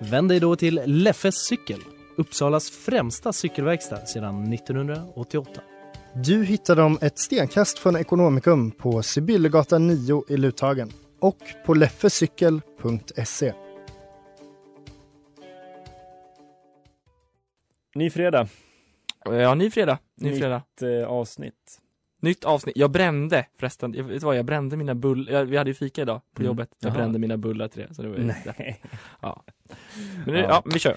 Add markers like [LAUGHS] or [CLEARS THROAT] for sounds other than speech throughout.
Vänd dig då till Leffes cykel, Uppsalas främsta cykelverkstad sedan 1988. Du hittar dem ett stenkast från Ekonomikum på Sibyllegatan 9 i Luthagen och på leffecykel.se. Ny fredag. Ja, ny fredag. Ny Nytt fredag. eh, avsnitt. Nytt avsnitt. Jag brände förresten, jag vet du vad, jag brände mina bullar, vi hade ju fika idag på Mm. jobbet. Jag Jaha. brände mina bullar till det. Så det var Nej. [LAUGHS] Ja. Men nu, Ja. ja. vi kör.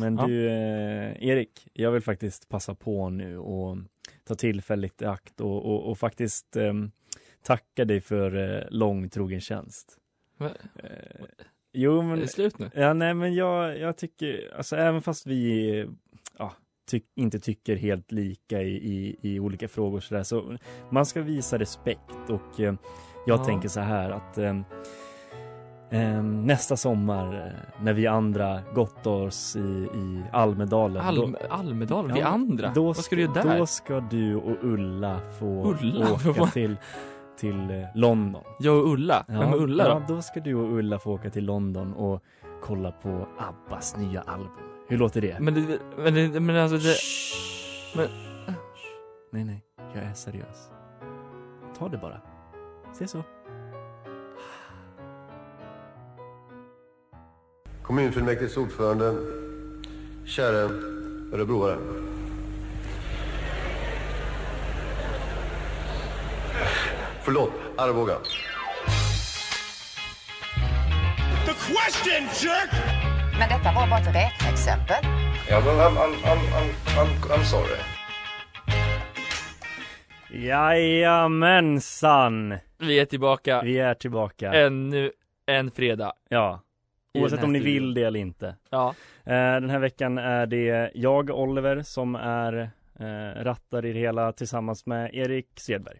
Men du, eh, Erik, jag vill faktiskt passa på nu och ta tillfället i akt och, och, och faktiskt ehm, tacka dig för eh, lång trogen tjänst. Va? Eh, jo, Är men det slut nu? Ja, nej, men jag, jag tycker, alltså även fast vi ja, tyck, inte tycker helt lika i, i, i olika frågor så, där, så man ska visa respekt och eh, jag Ja. tänker så här att eh, eh, nästa sommar eh, när vi andra gott oss i, i Almedalen Alm, då, Almedalen, vi Ja, andra? då Vad ska du göra där? Då ska du och Ulla få Ulla? åka [LAUGHS] till, till eh, London. Jag och Ulla? Vem är Ulla ja, då? då ska du och Ulla få åka till London och kolla på Abbas nya album. Hur låter det? Men, det, men, det, men alltså det... Shh. men- Nej, nej, jag är seriös. Ta det bara. Se så. Kommunfullmäktiges ordförande, käre örebroare. Förlåt, Arboga. Men detta var bara ett räkneexempel. Ja, men I'm, I'm, I'm, I'm, I'm, I'm sorry. Jajamensan! Vi är tillbaka Vi är tillbaka. ännu en fredag. Ja. Oavsett om ni studion. vill det eller inte. Ja. Eh, Den här veckan är det jag, Oliver, som är eh, rattar i det hela tillsammans med Erik Sedberg.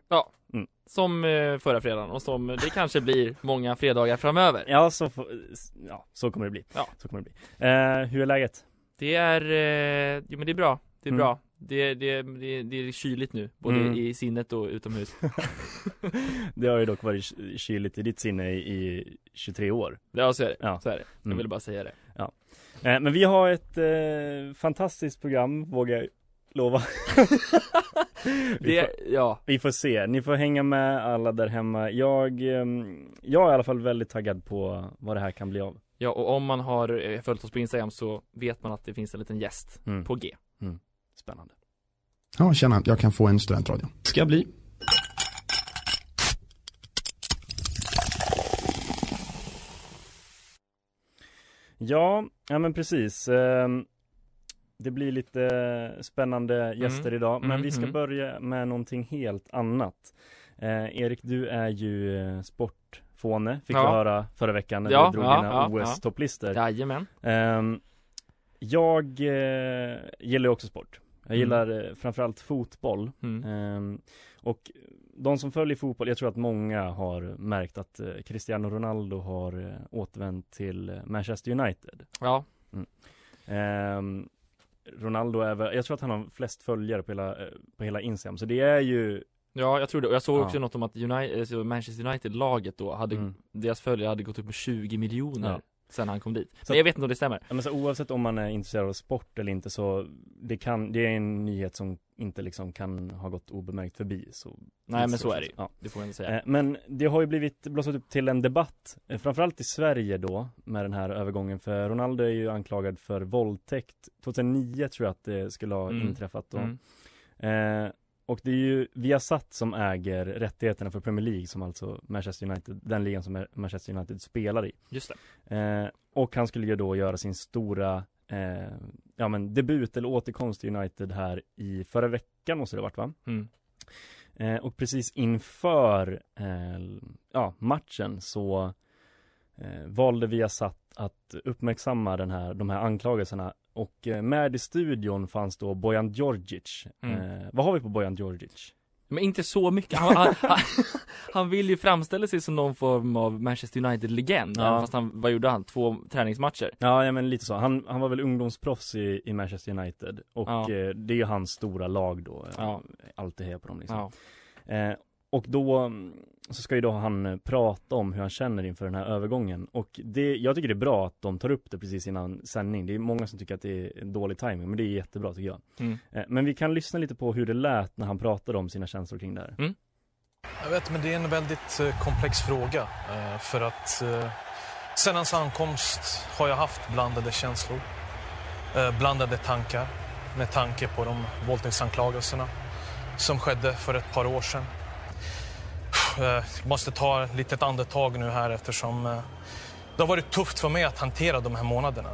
Som eh, förra fredagen och som det kanske blir många fredagar framöver. Ja, så, ja, så kommer det bli. Ja. Så kommer det bli. Hur är läget? Det är, jo men det är bra. Det är Mm. bra. Det, det, det, det är kyligt nu, både Mm. i sinnet och utomhus. [LAUGHS] det har ju dock varit kyligt i ditt sinne i, i 23 år. Ja, så är det. Ja. Så är det. Jag Mm. ville bara säga det. Eh, men vi har ett eh, fantastiskt program, vågar jag lova. [LAUGHS] vi, får, ja, vi får se, ni får hänga med alla där hemma. Jag, ehm, jag är i alla fall väldigt taggad på vad det här kan bli av. ja, och om man har eh, följt oss på Instagram så vet man att det finns en liten gäst Mm. på G. Spännande. Ja, tjena, jag kan få en studentradio. Ska jag bli. Ja, ja men precis. Ehm, Det blir lite spännande gäster Mm. idag, men Mm, vi ska mm. börja med någonting helt annat. Eh, Erik, du är ju sportfåne, fick Ja. vi höra förra veckan när Ja, du drog ja, dina ja, OS-topplistor. Jajamän. Ehm, jag eh, gillar ju också sport. Jag Mm. gillar eh, framförallt fotboll. Mm. Ehm, och de som följer fotboll, jag tror att många har märkt att eh, Cristiano Ronaldo har eh, återvänt till eh, Manchester United. Ja, Ehm, Ronaldo är väl, jag tror att han har flest följare på hela, eh, på hela Instagram, så det är ju ja jag tror det. Och jag såg Ja. också något om att United, alltså Manchester United-laget då hade, Mm. deras följare hade gått upp med 20 miljoner Ja. Sen han kom dit. Så- Men jag vet inte om det stämmer. Ja, men så oavsett om man är intresserad av sport eller inte så det kan, det är en nyhet som inte liksom kan ha gått obemärkt förbi så Nej men så är det ju. Ja. Det får man inte säga. Eh, Men det har ju blivit blossat upp till en debatt, eh, framförallt i Sverige då, med den här övergången, för Ronaldo är ju anklagad för våldtäkt 2009 tror jag att det skulle ha Mm. inträffat då. Mm. Eh, och det är ju Viasat som äger rättigheterna för Premier League som alltså Manchester United, den ligan som Manchester United spelar i. Just det. Eh, och han skulle ju då göra sin stora eh, ja, men debut eller återkomst till United här i förra veckan måste det varit va? Mm. Eh, och precis inför eh, ja, matchen så eh, valde Viasat att uppmärksamma den här, de här anklagelserna och eh, med i studion fanns då Bojan Djordjic. Mm. Eh, vad har vi på Bojan Djordjic? Men inte så mycket, han, han, han, [LAUGHS] han vill ju framställa sig som någon form av Manchester United-legend, Ja. fast han, vad gjorde han? Två träningsmatcher? Ja, ja men lite så. Han, han var väl ungdomsproffs i, i Manchester United och Ja. eh, det är ju hans stora lag då. Ja. Alltid hejar på dem liksom. Ja. Eh, och då så ska ju då han eh, prata om hur han känner inför den här övergången och det, jag tycker det är bra att de tar upp det precis innan sändning. Det är många som tycker att det är dålig timing men det är jättebra tycker jag. Mm. Eh, men vi kan lyssna lite på hur det lät när han pratade om sina känslor kring det här. Mm. Jag vet, men det är en väldigt eh, komplex fråga. För att sen hans ankomst har jag haft blandade känslor. Blandade tankar med tanke på de våldtäktsanklagelserna som skedde för ett par år sedan. Jag måste ta ett litet andetag nu här eftersom eh, det har varit tufft för mig att hantera de här månaderna.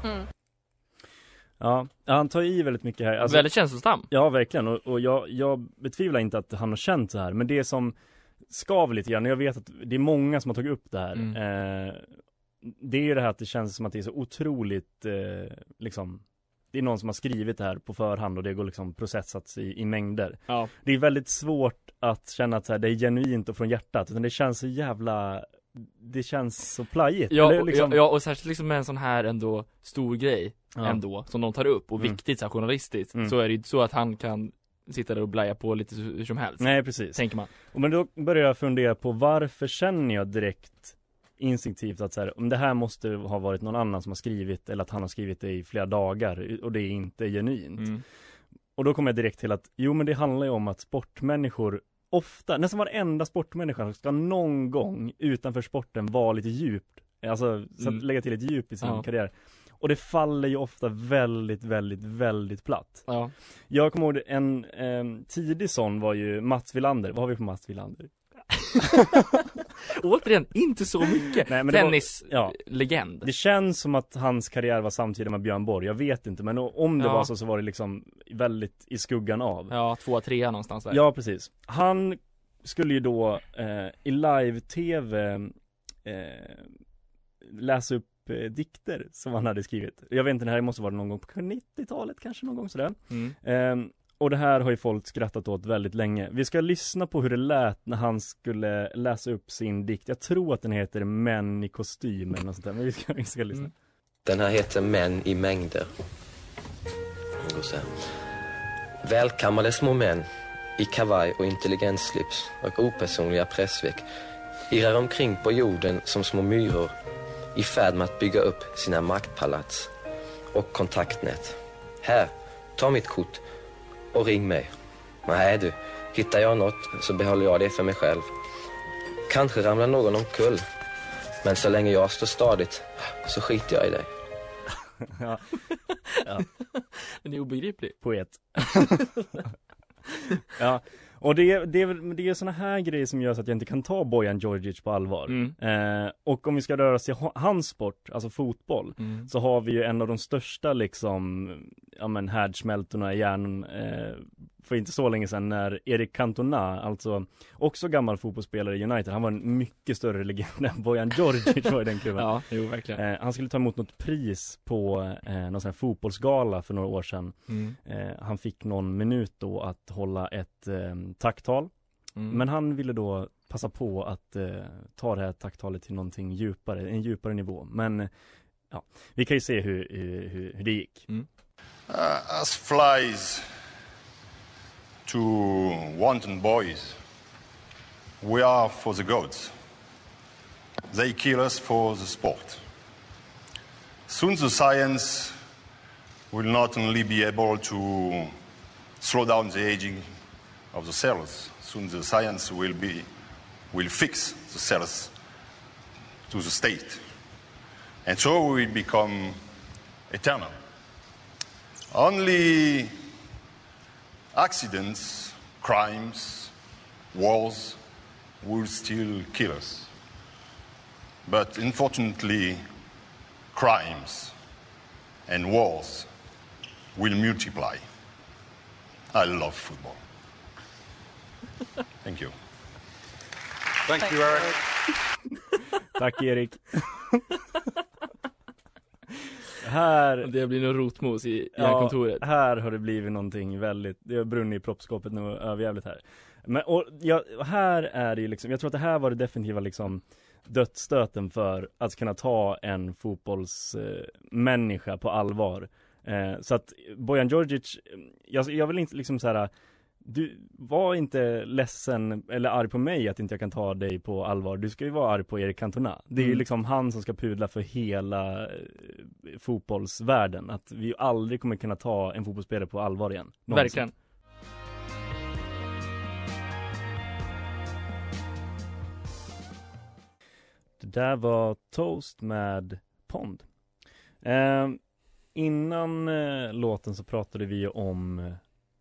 Ja, ja, han tar i väldigt mycket här. Alltså- Väldigt känslosam. Ja, verkligen. Och, och jag, jag betvivlar inte att han har känt så här. Men det som skaver lite grann, jag vet att det är många som har tagit upp det här. Mm. Eh, det är ju det här att det känns som att det är så otroligt, eh, liksom, det är någon som har skrivit det här på förhand och det går liksom processats i, i mängder. Ja. Det är väldigt svårt att känna att så här, det är genuint och från hjärtat, utan det känns så jävla det känns så plajigt. Ja, Eller liksom- ja, och särskilt liksom med en sån här ändå stor grej Ja. ändå, som de tar upp och Mm. viktigt så här, journalistiskt, Mm. så är det ju så att han kan sitta där och blaja på lite hur som helst. Nej precis. Tänker man. Och men då börjar jag fundera på varför känner jag direkt instinktivt att så här, om det här måste ha varit någon annan som har skrivit eller att han har skrivit det i flera dagar och det är inte genuint. Mm. Och då kommer jag direkt till att, jo men det handlar ju om att sportmänniskor ofta, nästan varenda sportmänniska ska någon gång utanför sporten vara lite djupt, alltså så att Mm. lägga till ett djup i sin Ja. karriär. Och det faller ju ofta väldigt, väldigt, väldigt platt. Ja. Jag kommer ihåg en eh, tidig sån var ju Mats Wilander, vad har vi på Mats Wilander? [LAUGHS] Återigen, inte så mycket. Nej, men det var- Tennislegend. Det känns som att hans karriär var samtidigt med Björn Borg, jag vet inte men om det Ja. var så så var det liksom väldigt i skuggan av. Ja, tvåa, trea någonstans där. Ja, precis. Han skulle ju då eh, i live-tv eh, läsa upp eh, dikter som han hade skrivit. Jag vet inte, det här måste vara någon gång på 90-talet kanske någon gång sådär. Mm. Och det här har ju folk skrattat åt väldigt länge. Vi ska lyssna på hur det lät när han skulle läsa upp sin dikt. Jag tror att den heter Män i kostym eller något sånt där, men vi ska, vi ska lyssna. Mm. Den här heter Män i mängder. Den går så här. Välkammade små män i kavaj och intelligensslips och opersonliga pressveck irrar omkring på jorden som små myror i färd med att bygga upp sina maktpalats och kontaktnät. Här, ta mitt kort och ring mig. Nej du, hittar jag något så behåller jag det för mig själv. Kanske ramlar någon omkull, men så länge jag står stadigt så skiter jag i dig. [LAUGHS] ja. [LAUGHS] ja. Den är obegriplig. Poet. [LAUGHS] ja, och det, det, är väl- det är såna här grejer som gör så att jag inte kan ta Bojan Djordjic på allvar. Mm. Eh, och om vi ska röra oss till ha- hans sport, alltså fotboll, Mm. så har vi ju en av de största liksom, ja men härdsmältorna i hjärnan eh, för inte så länge sedan när Erik Cantona, alltså också gammal fotbollsspelare i United, han var en mycket större legend [LAUGHS] än Bojan Djordjic var i den klubben. [LAUGHS] Ja, jo verkligen. Eh, han skulle ta emot något pris på eh, någon sån här fotbollsgala för några år sedan. Mm. Eh, han fick någon minut då att hålla ett eh, tacktal. Mm. Men han ville då passa på att eh, ta det här tacktalet till någonting djupare, en djupare nivå. Men eh, ja, vi kan ju se hur, hur, hur, hur det gick. Mm. Uh, as flies to wanton boys, we are for the gods. They kill us for the sport. Soon the science will not only be able to slow down the aging of the cells, soon the science will be will fix the cells to the state. And so we become eternal. Only accidents, crimes, wars will still kill us. But unfortunately, crimes and wars will multiply. I love football. [LAUGHS] Thank you. Thank you, Eric. Tack Erik. [LAUGHS] här Det blir nog rotmos i, i Ja, kontoret. här har det blivit någonting väldigt, det har brunnit i proppskåpet nu överjävligt här. Men och, ja, här är det ju liksom, jag tror att det här var det definitiva liksom dödsstöten för att kunna ta en fotbollsmänniska på allvar. Eh, så att Bojan Djordjic, jag, jag vill inte liksom så här. Du var inte ledsen eller arg på mig att inte jag kan ta dig på allvar. Du ska ju vara arg på Erik Cantona. Det är ju Mm. liksom han som ska pudla för hela eh, fotbollsvärlden. Att vi aldrig kommer kunna ta en fotbollsspelare på allvar igen. Någonsin. Verkligen. Det där var Toast med Pond. Eh, innan eh, låten så pratade vi om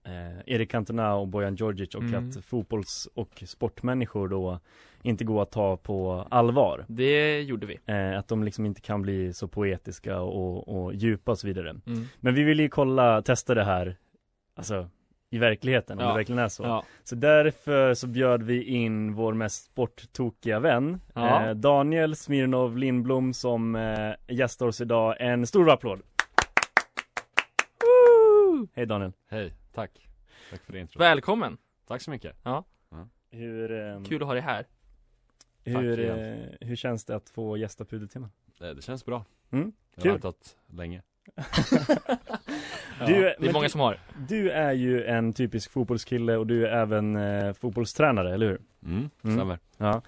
eh, Erik Cantona och Bojan Djordjic och Mm. att fotbolls och sportmänniskor då inte går att ta på allvar. Det gjorde vi. Eh, att de liksom inte kan bli så poetiska och, och djupa och så vidare. Mm. Men vi vill ju kolla, testa det här, alltså i verkligheten, om Ja. det verkligen är så. Ja. Så därför så bjöd vi in vår mest sporttokiga vän, Ja. eh, Daniel Smirnov Lindblom som eh, gästar oss idag. En stor applåd! Hej Daniel! Hej, tack. Tack för det intro. Välkommen! Tack så mycket. Ja. Hur, ehm, Kul att ha dig här. hur, eh, hur känns det att få gästa Pudeltimmen? Det, det känns bra. Mm, Jag har väntat länge. [LAUGHS] Du, det är många du- som har. Du är ju en typisk fotbollskille och du är även eh, fotbollstränare, eller hur? Mm, stämmer. Ja.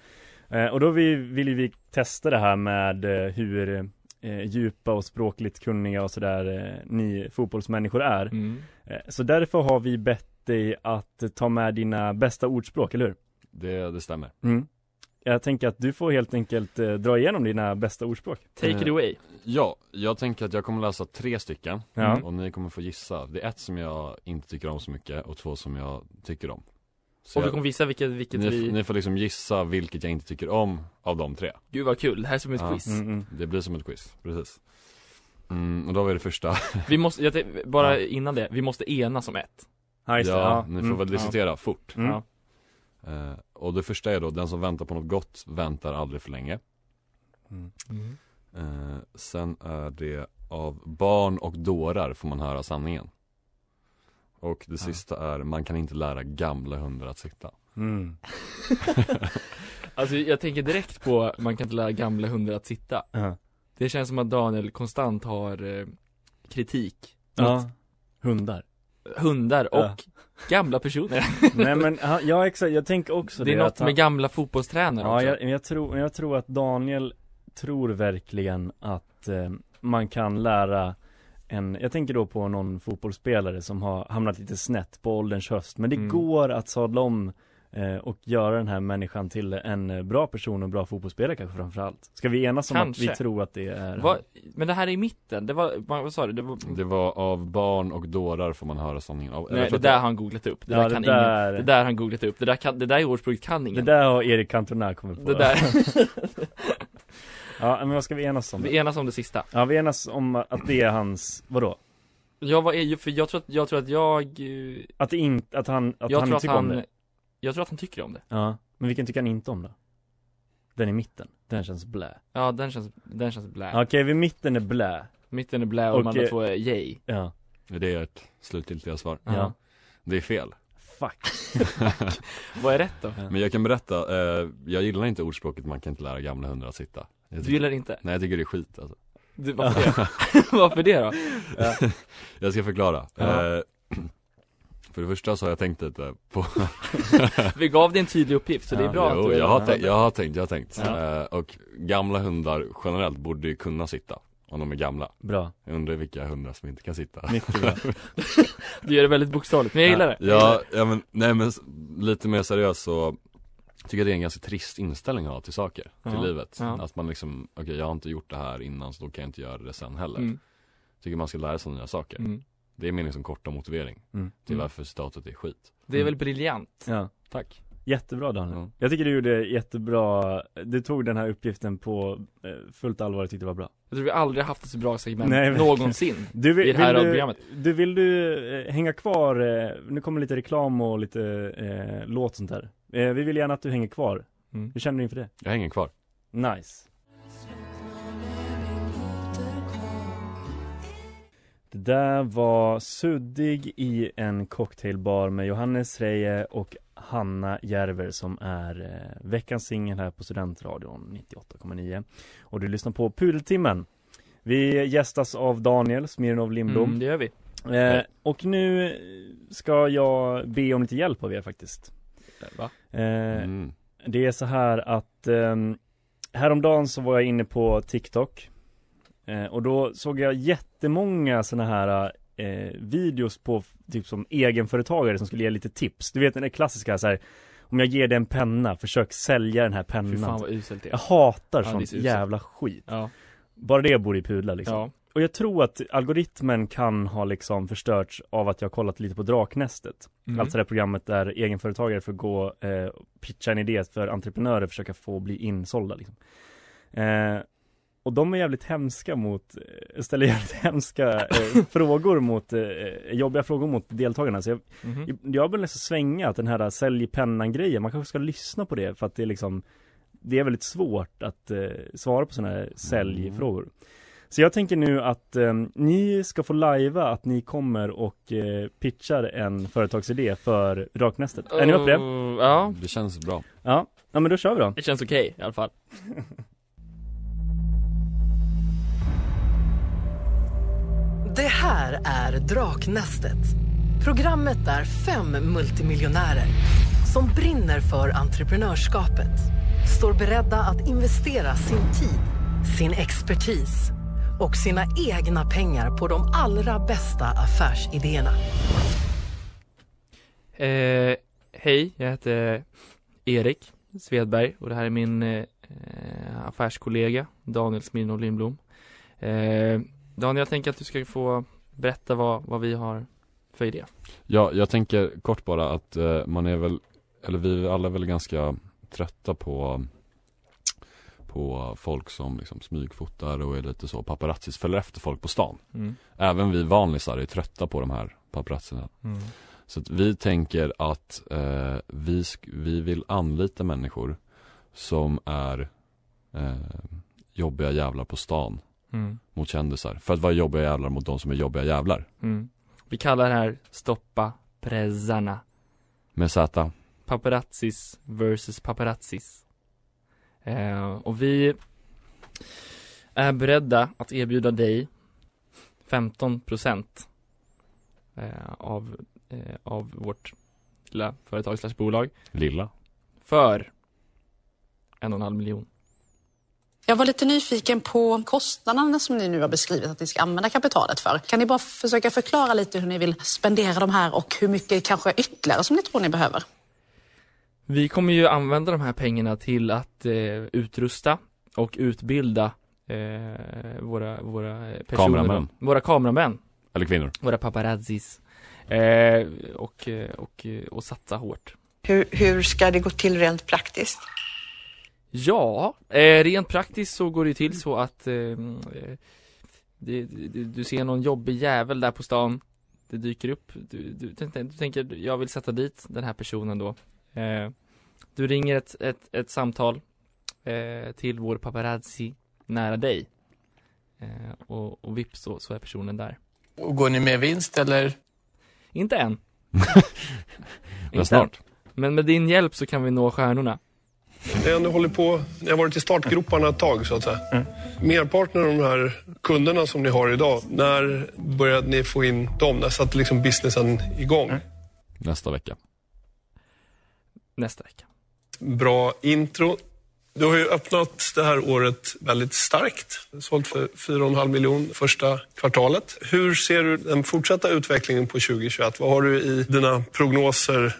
Eh, och då vi, vill ju vi testa det här med eh, hur eh, djupa och språkligt kunniga och sådär eh, ni fotbollsmänniskor är. Mm. Eh, så därför har vi bett dig att ta med dina bästa ordspråk, eller hur? Det, det stämmer. Mm. Jag tänker att du får helt enkelt eh, dra igenom dina bästa ordspråk. Take it Eh, away. Ja, jag tänker att jag kommer läsa tre stycken Ja. och ni kommer få gissa. Det är ett som jag inte tycker om så mycket och två som jag tycker om. Så Och vi kommer visa vilket, vilket ni, vi... ni får liksom gissa vilket jag inte tycker om av de tre. Gud vad kul, det här är som ett Ja. quiz. Mm, mm. Det blir som ett quiz, precis. Mm, och då vi det första. Vi måste, jag, bara Ja. innan det, vi måste enas om ett. Ja, just det. Ja, ni får Mm. väl diskutera fort. Mm. Ja. Eh, och det första är då, den som väntar på något gott väntar aldrig för länge. Mm. Eh, sen är det av barn och dårar får man höra sanningen. Och det sista är, man kan inte lära gamla hundar att sitta. Mm. [LAUGHS] Alltså jag tänker direkt på, man kan inte lära gamla hundar att sitta. Ja. Det känns som att Daniel konstant har eh, kritik ja. mot Hundar. hundar och Ja. gamla personer. [LAUGHS] Nej men, ja, ja exakt, jag tänker också det är det något att han- med gamla fotbollstränare Ja, också. jag, jag, tror, jag tror att Daniel tror verkligen att eh, man kan lära en, jag tänker då på någon fotbollsspelare som har hamnat lite snett på ålderns höst Men det Mm. går att sadla om eh, och göra den här människan till en eh, bra person och bra fotbollsspelare kanske framförallt Ska vi enas om Kanske. att vi tror att det är Vad- men det här är i mitten, det var, vad, sa du? Det var, Det var av barn och dårar får man höra sanningen. Av, nej det där har han googlat upp, det Ja, där det kan där- ingen, det där har han googlat upp, det där kan, det där ordspråket kan Det ingen där har Erik Cantona kommit på Det där, [LAUGHS] [LAUGHS] Ja men vad ska vi enas om? vi enas om det sista Ja vi enas om att det är hans, vadå? Jag var, ju- för jag tror att, jag tror att jag eh, Att det inte, att han, att Jag han tror inte att tycker om han, det? jag tror att han tycker om det Ja, men vilken tycker han inte om då? Den i mitten, den känns blä Ja den känns, den känns blä Okej, vid mitten är blä Mitten är blä och, Och, de andra två är yay Ja, Är det ert slutgiltiga svar? ja, Det är fel. fuck [LAUGHS] Vad är rätt då? Men jag kan berätta, eh, jag gillar inte ordspråket man kan inte lära gamla hundar att sitta. Du gillar inte? nej jag tycker det är skit alltså. Du, varför [LAUGHS] det? [LAUGHS] varför det då? [LAUGHS] Jag ska förklara. Eh, [CLEARS THROAT] för det första så har jag tänkt lite på Vi gav dig en tydlig uppgift så det är bra jo, att du jag, har tänkt, jag har tänkt, jag har tänkt. Eh, och gamla hundar generellt borde ju kunna sitta. Om de är gamla. Bra, Jag undrar vilka hundar som inte kan sitta. mycket bra Du gör det väldigt bokstavligt, men jag gillar det Ja, ja men, nej men lite mer seriöst så Tycker det är en ganska trist inställning att ha till saker, till Ja, livet ja. Att man liksom, okej jag har inte gjort det här innan så då kan jag inte göra det sen heller mm. Tycker man ska lära sig nya saker Mm. Det är min liksom korta motivering mm. till Mm. varför citatet är skit Det är väl briljant? Ja, Tack jättebra Daniel Ja. Jag tycker du gjorde jättebra, du tog den här uppgiften på eh, fullt allvar, jag tyckte det var bra Jag tror vi aldrig haft ett så bra segment Nej, någonsin [LAUGHS] Du vill, i det här vill du, du, vill du eh, hänga kvar, eh, nu kommer lite reklam och lite eh, låt sånt här eh, Vi vill gärna att du hänger kvar, Mm. hur känner du inför det? Jag hänger kvar. Nice. Där var Suddig i en cocktailbar med Johannes Reje och Hanna Järver som är eh, veckans singel här på Studentradion 98,9 Och du lyssnar på Pudeltimmen. Vi gästas av Daniel Smirnov Lindblom. Mm, det gör vi. eh, Och nu ska jag be om lite hjälp av er faktiskt Va? eh, Det är så här att eh, Häromdagen så var jag inne på TikTok eh, Och då såg jag jättemånga såna här eh, videos på typ som egenföretagare som skulle ge lite tips Du vet den där klassiska så här Om jag ger dig en penna, försök sälja den här pennan Fy fan vad uselt det är. Jag hatar Ja, sånt jävla skit Ja. Bara det borde i pudla liksom Ja. Och jag tror att algoritmen kan ha liksom förstörts av att jag har kollat lite på Draknästet Mhm. Alltså det här programmet där egenföretagare får gå eh, och pitcha en idé för entreprenörer försöka få bli insålda liksom. eh, Och de är jävligt hemska mot, eh, ställer [LAUGHS] jävligt hemska eh, frågor mot, eh, jobbiga frågor mot deltagarna Så jag, Mhm. jag börjar nästan svänga att den här sälj pennan grejen, man kanske ska lyssna på det för att det är liksom Det är väldigt svårt att eh, svara på sådana här säljfrågor Så jag tänker nu att eh, ni ska få lajva att ni kommer och eh, pitchar en företagsidé för Draknästet. Är ni med på det? Oh, Ja. Det känns bra Ja, ja men då kör vi då. Det känns okej i alla fall. [LAUGHS] Det här är Draknästet. Programmet där fem multimiljonärer som brinner för entreprenörskapet står beredda att investera sin tid, sin expertis och sina egna pengar på de allra bästa affärsidéerna. Eh, hej, jag heter Erik Svedberg och det här är min eh, affärskollega Daniel Smirnoff Lindblom. Eh, Daniel, jag tänker att du ska få berätta vad, vad vi har för idé. Ja, jag tänker kort bara att eh, man är väl, eller vi alla är väl ganska trötta på på folk som liksom smygfotar och är lite så paparazzis, följer efter folk på stan. Mm. Även vi vanlisar är trötta på de här paparazzerna. Mm. Så att vi tänker att eh, vi, vi vill anlita människor som är eh, jobbiga jävlar på stan Mm. mot kändisar. För att vara jobbiga jävlar mot de som är jobbiga jävlar. Mm. Vi kallar det här Stoppa prezzarna. Med Z. Paparazzis versus paparazzis. Eh, och vi är beredda att erbjuda dig 15% eh, av, eh, av vårt lilla företag slash bolag Lilla. för en och en halv miljon. Jag var lite nyfiken på kostnaderna som ni nu har beskrivit att ni ska använda kapitalet för. Kan ni bara försöka förklara lite hur ni vill spendera de här och hur mycket kanske ytterligare som ni tror ni behöver? Vi kommer ju använda de här pengarna till att eh, utrusta och utbilda eh, våra, våra personer. Kameramän. Våra kameramän. Eller kvinnor. Våra paparazzis. Eh, och, eh, och, eh, och satsa hårt. Hur, hur ska det gå till rent praktiskt? Ja, eh, rent praktiskt så går det till så att det, det, du ser någon jobbig jävel där på stan Det dyker upp, du, du, du, du tänker jag vill sätta dit den här personen då eh, Du ringer ett, ett, ett samtal eh, till vår paparazzi nära dig eh, och, och vips så, så är personen där Och går ni med vinst eller? Inte än [LAUGHS] Men snart. än. Men med din hjälp så kan vi nå stjärnorna Ni har ändå hållit på, ni har varit i startgroparna ett tag så att säga. Merparten av de här kunderna som ni har idag, när började ni få in dem? När satte liksom businessen igång? Nästa vecka. Nästa vecka Bra intro. Du har ju öppnat det här året väldigt starkt. Sålt för 4,5 miljon första kvartalet. Hur ser du den fortsatta utvecklingen på 2021? Vad har du i dina prognoser?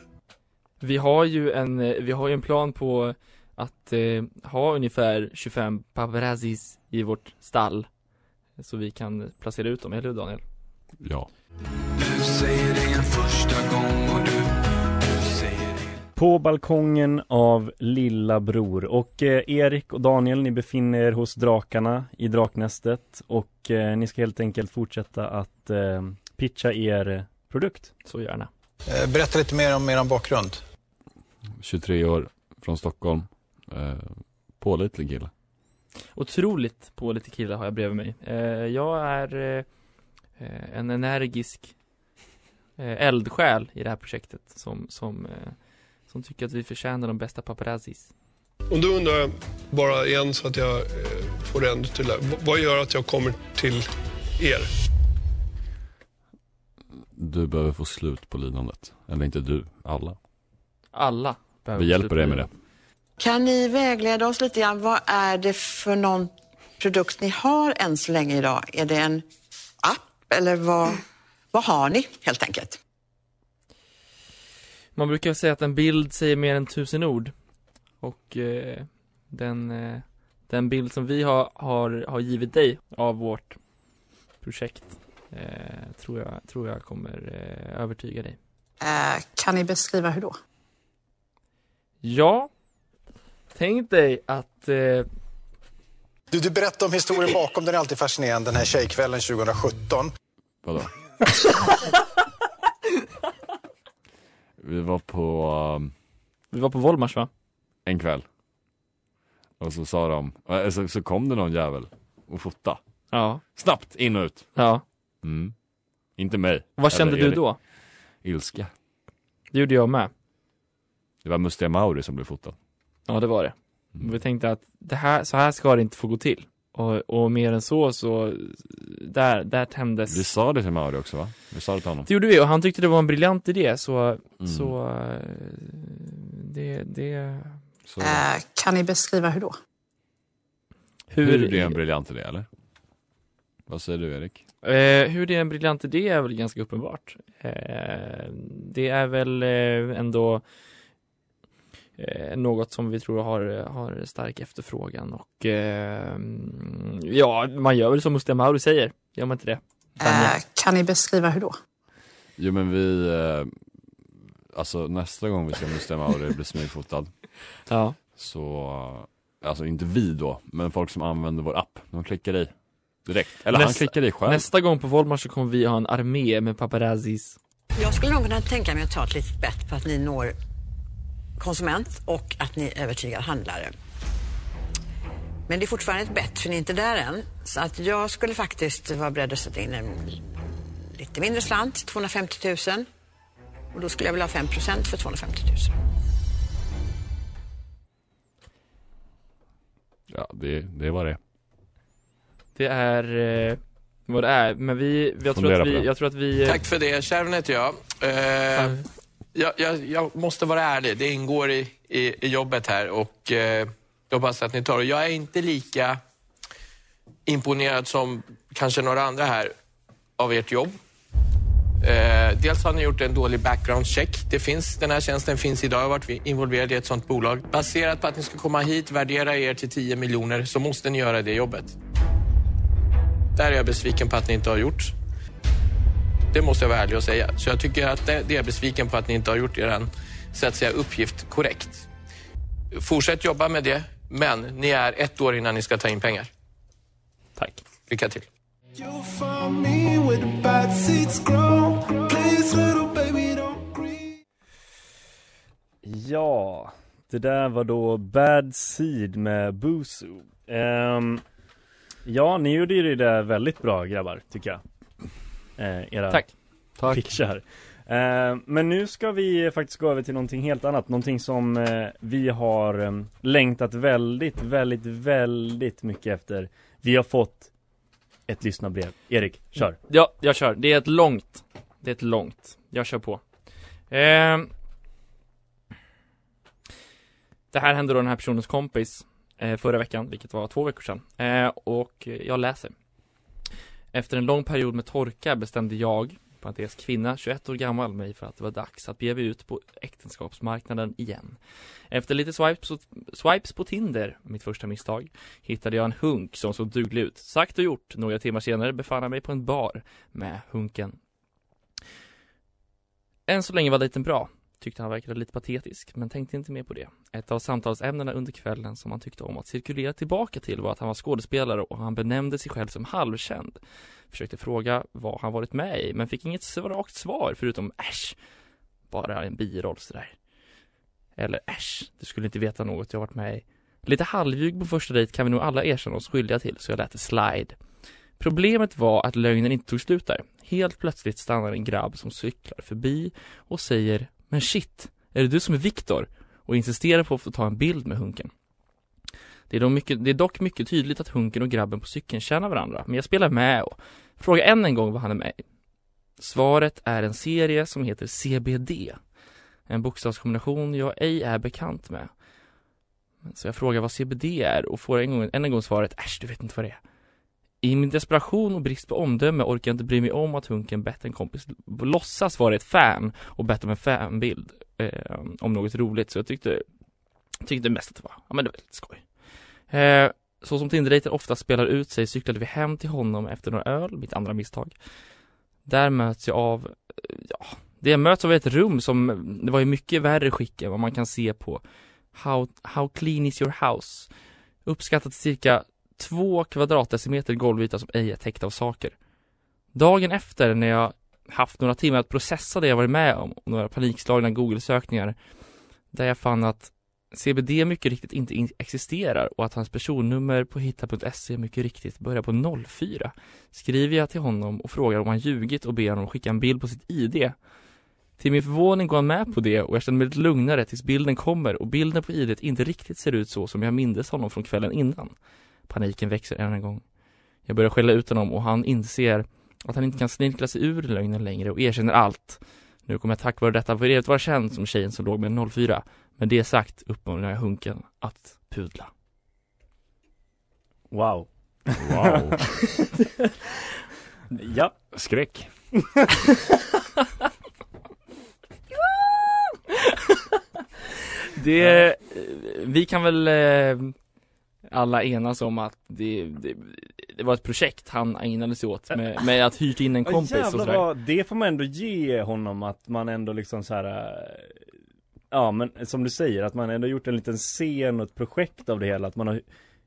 Vi har ju en, eh, vi har ju en plan på att eh, ha ungefär 25 paparazzis i vårt stall Så vi kan placera ut dem, eller hur Daniel? Ja Du säger det en första gång och du, På balkongen av Lilla Bror och eh, Erik och Daniel ni befinner er hos drakarna i Draknästet och eh, ni ska helt enkelt fortsätta att eh, pitcha er produkt. Så gärna. Eh, Berätta lite mer om er bakgrund. 23 år, från Stockholm. Eh, pålitlig kille. Otroligt pålitlig kille har jag bredvid mig. Eh, jag är eh, en energisk eh, eldsjäl i det här projektet som, som, eh, som tycker att vi förtjänar de bästa paparazzis. Och då undrar jag bara igen så att jag eh, får det ännu tydligare. V- vad gör att jag kommer till er? Du behöver få slut på lidandet. Eller inte du, alla. Alla behöver Vi hjälper dig med det. Kan ni vägleda oss lite grann? Vad är det för någon produkt ni har än så länge idag? Är det en app eller vad, vad har ni helt enkelt? Man brukar säga att en bild säger mer än tusen ord. Och eh, den, eh, den bild som vi har, har, har givit dig av vårt projekt eh, tror, jag, tror jag kommer eh, övertyga dig. Eh, kan ni beskriva hur då? Ja, tänk dig att eh, Du, du berättade om historien bakom, den är alltid fascinerande, den här tjejkvällen 2017. Vadå? [LAUGHS] Vi var på um, Vi var på Volmars va? En kväll Och så sa de, äh, så, så kom det någon jävel och fota Ja. Snabbt, in och ut Ja. mm. Inte mig Vad kände du då? Ilska Det gjorde jag med. Det var Mustiga Mauri som blev fotad Ja, det var det. Mm. Vi tänkte att det här, så här ska det inte få gå till. Och, och mer än så, så där, där tändes Vi sa det till Mauri också va? Vi sa det till honom Det gjorde vi och han tyckte det var en briljant idé så, Mm. så eh, det, det Så, Eh, kan ni beskriva hur då? hur, hur, det är en briljant idé eller? Vad säger du Erik? eh, hur det är en briljant idé är väl ganska uppenbart. Eh, det är väl eh, ändå eh, något som vi tror har, har stark efterfrågan och eh, ja, man gör väl som Mustiga Mauri säger, gör man inte det? Eh, kan ni beskriva hur då? Jo men vi, eh, alltså nästa gång vi ska Mustiga Mauri bli smygfotad [LAUGHS] Ja. Så, alltså inte vi då, men folk som använder vår app, de klickar i direkt. Eller han Nästa- klickar i själv. Nästa gång på Volmar så kommer vi ha en armé med paparazzis. Jag skulle nog kunna tänka mig att ta ett litet bett på att ni når konsument och att ni övertygar handlare. Men det är fortfarande ett bett, för ni är inte där än. Så att jag skulle faktiskt vara beredd att sätta in en lite mindre slant, 250 000. Och då skulle jag vilja ha 5% för 250 000. Ja, det, det var det. Det är eh, vad det är, men vi, jag tror att vi, jag tror att vi eh, Tack för det. Kärven heter jag. Eh, jag, jag. Jag måste vara ärlig. Det ingår i, i, i jobbet här och eh, jag hoppas att ni tar det. Jag är inte lika imponerad som kanske några andra här av ert jobb. Eh, dels har ni gjort en dålig background check. Det finns, den här tjänsten finns idag. Jag har varit involverad i ett sånt bolag. Baserat på att ni ska komma hit, värdera er till 10 miljoner, så måste ni göra det jobbet. Där är jag besviken på att ni inte har gjort. Det måste jag vara ärlig och säga. Så jag tycker att det, är jag besviken på att ni inte har gjort er så att säga, uppgift korrekt. Fortsätt jobba med det, men ni är ett år innan ni ska ta in pengar. Tack. Lycka till. Ja, det där var då Bad Seed med Busu. Ehm, ja, ni gjorde ju det där väldigt bra grabbar, tycker jag. Eh, era Tack. Tack. pitchar. Ehm, men nu ska vi faktiskt gå över till någonting helt annat. Någonting som eh, vi har eh, längtat väldigt, väldigt, väldigt mycket efter. Vi har fått ett lyssnarbrev. Erik, kör. Ja, jag kör. Det är ett långt. Det är ett långt. Jag kör på. Ehm. det här hände då den här personens kompis eh, förra veckan, vilket var två veckor sedan. Eh, och jag läser. Efter en lång period med torka bestämde jag, parentes kvinna, 21 år gammal, mig för att det var dags att bege mig ut på äktenskapsmarknaden igen. Efter lite swipes, swipes på Tinder, mitt första misstag, hittade jag en hunk som såg duglig ut. Sagt och gjort, några timmar senare befann jag mig på en bar med hunken. Än så länge var dejten bra. Tyckte han verkade lite patetisk, men tänkte inte mer på det. Ett av samtalsämnena under kvällen som han tyckte om att cirkulera tillbaka till var att han var skådespelare och han benämnde sig själv som halvkänd. Försökte fråga vad han varit med i, men fick inget rakt svar förutom äsch. Bara en biroll sådär. Eller äsch, du skulle inte veta något jag varit med i. Lite halvljug på första dejt kan vi nog alla erkänna oss skyldiga till, så jag lät det slide. Problemet var att lögnen inte tog slut där. Helt plötsligt stannar en grabb som cyklar förbi och säger men shit, är det du som är Viktor? Och insisterar på att få ta en bild med Hunken. Det är, dock mycket, det är dock mycket tydligt att Hunken och grabben på cykeln känner varandra, men jag spelar med och frågar än en gång vad han är med i. Svaret är en serie som heter CBD. En bokstavskombination jag ej är bekant med. Så jag frågar vad CBD är och får en, gång, än en gång svaret äsch, du vet inte vad det är. I min desperation och brist på omdöme orkar jag inte bry mig om att Hunken bett en kompis låtsas vara ett fan och bett om en fanbild eh, om något roligt. Så jag tyckte, tyckte mest att det var, ja men det var lite skoj. Eh, så som Tinder-dejten ofta spelar ut sig cyklade vi hem till honom efter några öl, mitt andra misstag. Där möts jag av, eh, ja, det jag möts av är ett rum som, det var ju mycket värre skick än vad man kan se på How, how clean is your house? Uppskattat cirka två kvadratdecimeter golvyta som ej är täckt av saker. Dagen efter när jag haft några timmar att processa det jag varit med om några panikslagna Google-sökningar där jag fann att CBD mycket riktigt inte existerar och att hans personnummer på hitta.se mycket riktigt börjar på 04 skriver jag till honom och frågar om han ljugit och ber honom skicka en bild på sitt ID. Till min förvåning går han med på det och jag känner mig lite lugnare tills bilden kommer och bilden på IDet inte riktigt ser ut så som jag mindes honom från kvällen innan. Paniken växer än en gång. Jag börjar skälla ut honom och han inser att han inte kan snirkla sig ur lögnen längre och erkänner allt. Nu kommer jag tack vare detta för evigt vara känd som tjejen som låg med 04. Men det sagt uppmanar jag Hunken att pudla. Wow. Wow. [LAUGHS] ja. Skräck. [LAUGHS] Det, vi kan väl eh, alla enas om att det, det, det var ett projekt han ägnade sig åt med, med att hyrt in en kompis och sådär. vad, det får man ändå ge honom att man ändå liksom så här. äh, Ja men som du säger att man ändå gjort en liten scen och ett projekt av det hela att man har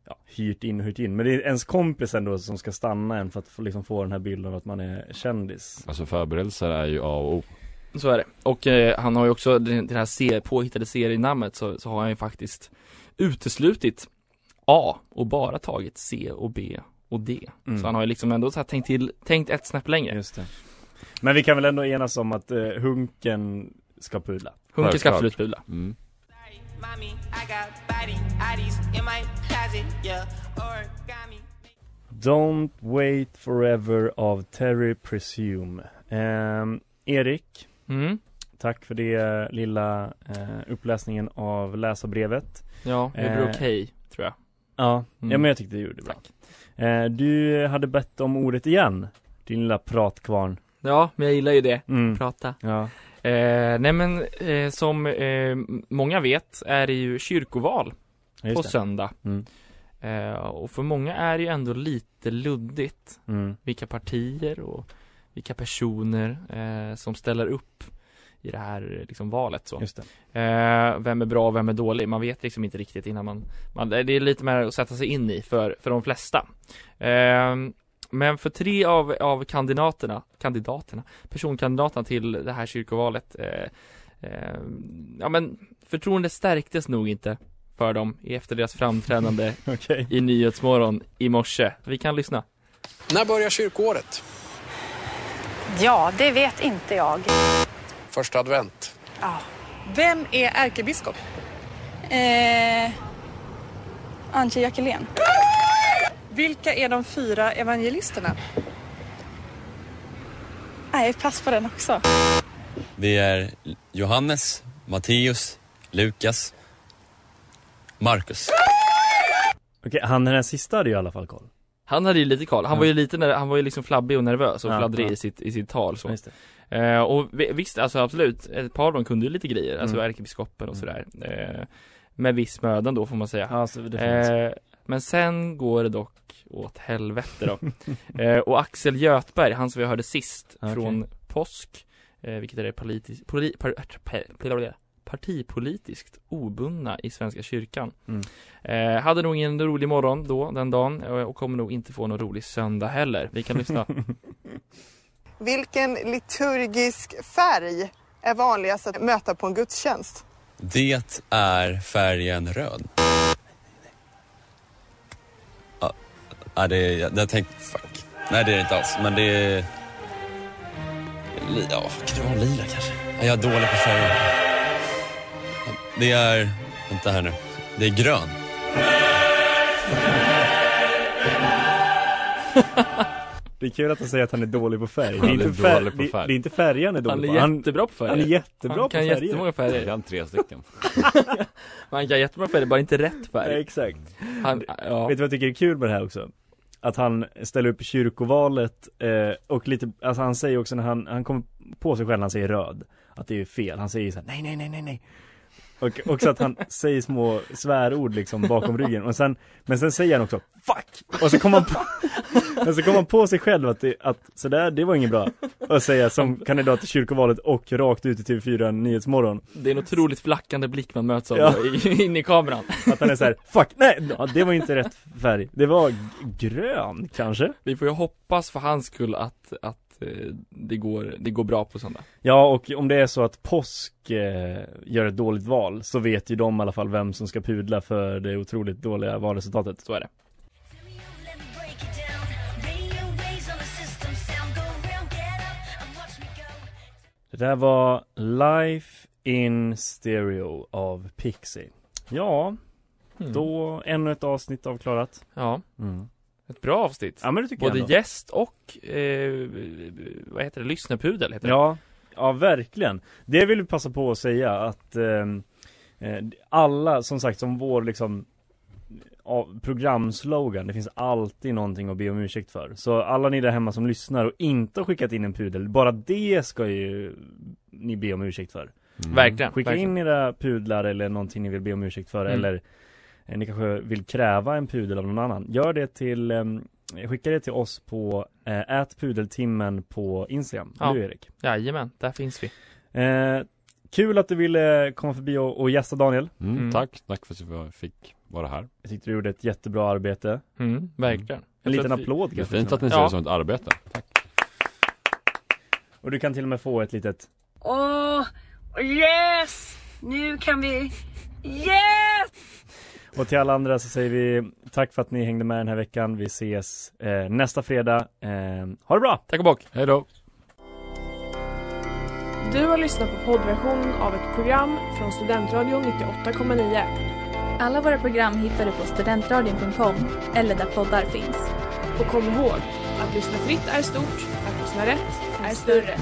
ja, hyrt in och hyrt in Men det är ens kompis ändå som ska stanna en för att få, liksom få den här bilden av att man är kändis Alltså förberedelser är ju A och O. Så är det. Och eh, han har ju också det, här ser, påhittade serienamnet så, så har han ju faktiskt uteslutit A och bara tagit C och B och D. Mm. Så han har ju liksom ändå så här tänkt till, tänkt ett snäpp längre. Just det. Men vi kan väl ändå enas om att eh, Hunken ska pudla Hunken ska absolut pudla. Mm. Don't wait forever av Terry Presume Ehm, Erik Mm. Tack för det lilla eh, uppläsningen av läsarbrevet Ja, det blir Eh, okej, tror jag. Ja, Mm. ja men jag tyckte du gjorde bra eh, Du hade bett om ordet igen Din lilla pratkvarn Ja, men jag gillar ju det. Mm. Prata. Ja Eh, nej men eh, som eh, många vet är det ju kyrkoval just på det. söndag. Mm. Eh, och för många är det ju ändå lite luddigt Mm. vilka partier och vilka personer eh, som ställer upp i det här liksom, valet så. Just Eh, vem är bra och vem är dålig? Man vet liksom inte riktigt innan man, man det är lite mer att sätta sig in i för, för de flesta. Eh, men för tre av, av kandidaterna, kandidaterna, personkandidaterna till det här kyrkovalet eh, eh, Ja men förtroendet stärktes nog inte för dem efter deras framträdande [LAUGHS] Okej. i Nyhetsmorgon i morse. Vi kan lyssna. När börjar kyrkoåret? Ja, det vet inte jag. Första advent. Ja. Vem är ärkebiskop? Eh, Antje Jackelén. Vilka är de fyra evangelisterna? Nej, pass på den också. Det är Johannes, Matteus, Lukas, Markus. Okej, han den här sista hade ju i alla fall koll Han hade ju lite koll, han var ju lite, han var ju liksom flabbig och nervös och Ja, fladdrig ja. i, sitt, i sitt tal så. Eh, och vi- visst, alltså absolut, ett par av dem kunde ju lite grejer, alltså Mm. ärkebiskopen och sådär. Eh, med viss mödan då får man säga. Ja, så det får man säga. eh, men sen går det dock åt helvete då. [LAUGHS] eh, och Axel Götberg, han som vi hörde sist Okej. från påsk, eh, vilket är det politis- poli- par- partipolitiskt obundna i Svenska kyrkan. Mm. Eh, hade nog ingen rolig morgon då, den dagen, eh, och kommer nog inte få någon rolig söndag heller. Vi kan lyssna. [LAUGHS] Vilken liturgisk färg är vanligast att möta på en gudstjänst? Det är färgen röd. Ja, det är, jag, jag tänkte, fuck. Nej, det är det inte alls. Men det är... Ja, kan det vara lila kanske? Ja, Jag är dålig på färger. Det är... Vänta här nu. Det är grön. [LAUGHS] Det är kul att han säger att han är dålig på färg. Det Han är är inte, färg, dålig på det, färg. det är inte färger han är dålig Han är på. jättebra på färger. Han är jättebra Han på kan färger. jättemånga färger. Jag kan tre stycken. [LAUGHS] Man kan jättebra färger, bara inte rätt Ja, färg. exakt. Han, ja. Vet du vad jag tycker är kul med det här också? Att han ställer upp i kyrkovalet eh, och lite, alltså han säger också när han, han kommer på sig själv när han säger röd Att det är fel, han säger så här, nej nej nej nej nej Och också att han säger små svärord liksom bakom ryggen och sen Men sen säger han också 'fuck' Och så kommer han på [LAUGHS] Och så kommer han på sig själv att, det, att sådär, det var inget bra Att säga som kandidat till kyrkovalet och rakt ut i TV4 Nyhetsmorgon Det är en otroligt flackande blick man möts av Ja. in i kameran. Att han är så här, 'fuck, nej, ja, det var inte rätt färg' Det var grön kanske? Vi får ju hoppas för hans skull att, att det, går, det går bra på söndag. Ja, och om det är så att påsk eh, gör ett dåligt val så vet ju de i alla fall vem som ska pudla för det otroligt dåliga valresultatet. Så är det. Det där var Life in Stereo av Pixie. Ja, Mm. då ännu ett avsnitt avklarat. Ja. Mm. Ett bra avsnitt. Ja, men det tycker Både jag ändå. gäst och, eh, vad heter det, lyssnarpudel heter det. Ja, ja verkligen. Det vill vi passa på att säga att ehm, eh, alla, som sagt, som vår liksom av programslogan, det finns alltid någonting att be om ursäkt för. Så alla ni där hemma som lyssnar och inte har skickat in en pudel, bara det ska ju ni be om ursäkt för. Mm. Verkligen, Skicka verkligen. in era pudlar eller någonting ni vill be om ursäkt för Mm. eller eh, ni kanske vill kräva en pudel av någon annan. Gör det till, ehm, skicka det till oss på ätpudeltimmen på Instagram. Ja. Du Erik. Jajamän, där finns vi. Eh, kul att du ville komma förbi och, och gästa Daniel. Mm, Mm. Tack, tack för att jag fick vara här. Jag tyckte du gjorde ett jättebra arbete. Mm, verkligen. En Jag tror liten vi- applåd Det är kanske. fint att ni Ja. ser det som ett arbete. Tack. Och du kan till och med få ett litet Åh, yes! Nu kan vi... Yes! Och till alla andra så säger vi tack för att ni hängde med den här veckan. Vi ses eh, nästa fredag. Eh, ha det bra! Tack och bock! Hej då! Du har lyssnat på poddversionen av ett program från Studentradion 98,9. Alla våra program hittar du på studentradion.com eller där poddar finns. Och kom ihåg, att lyssna fritt är stort, att lyssna rätt är större.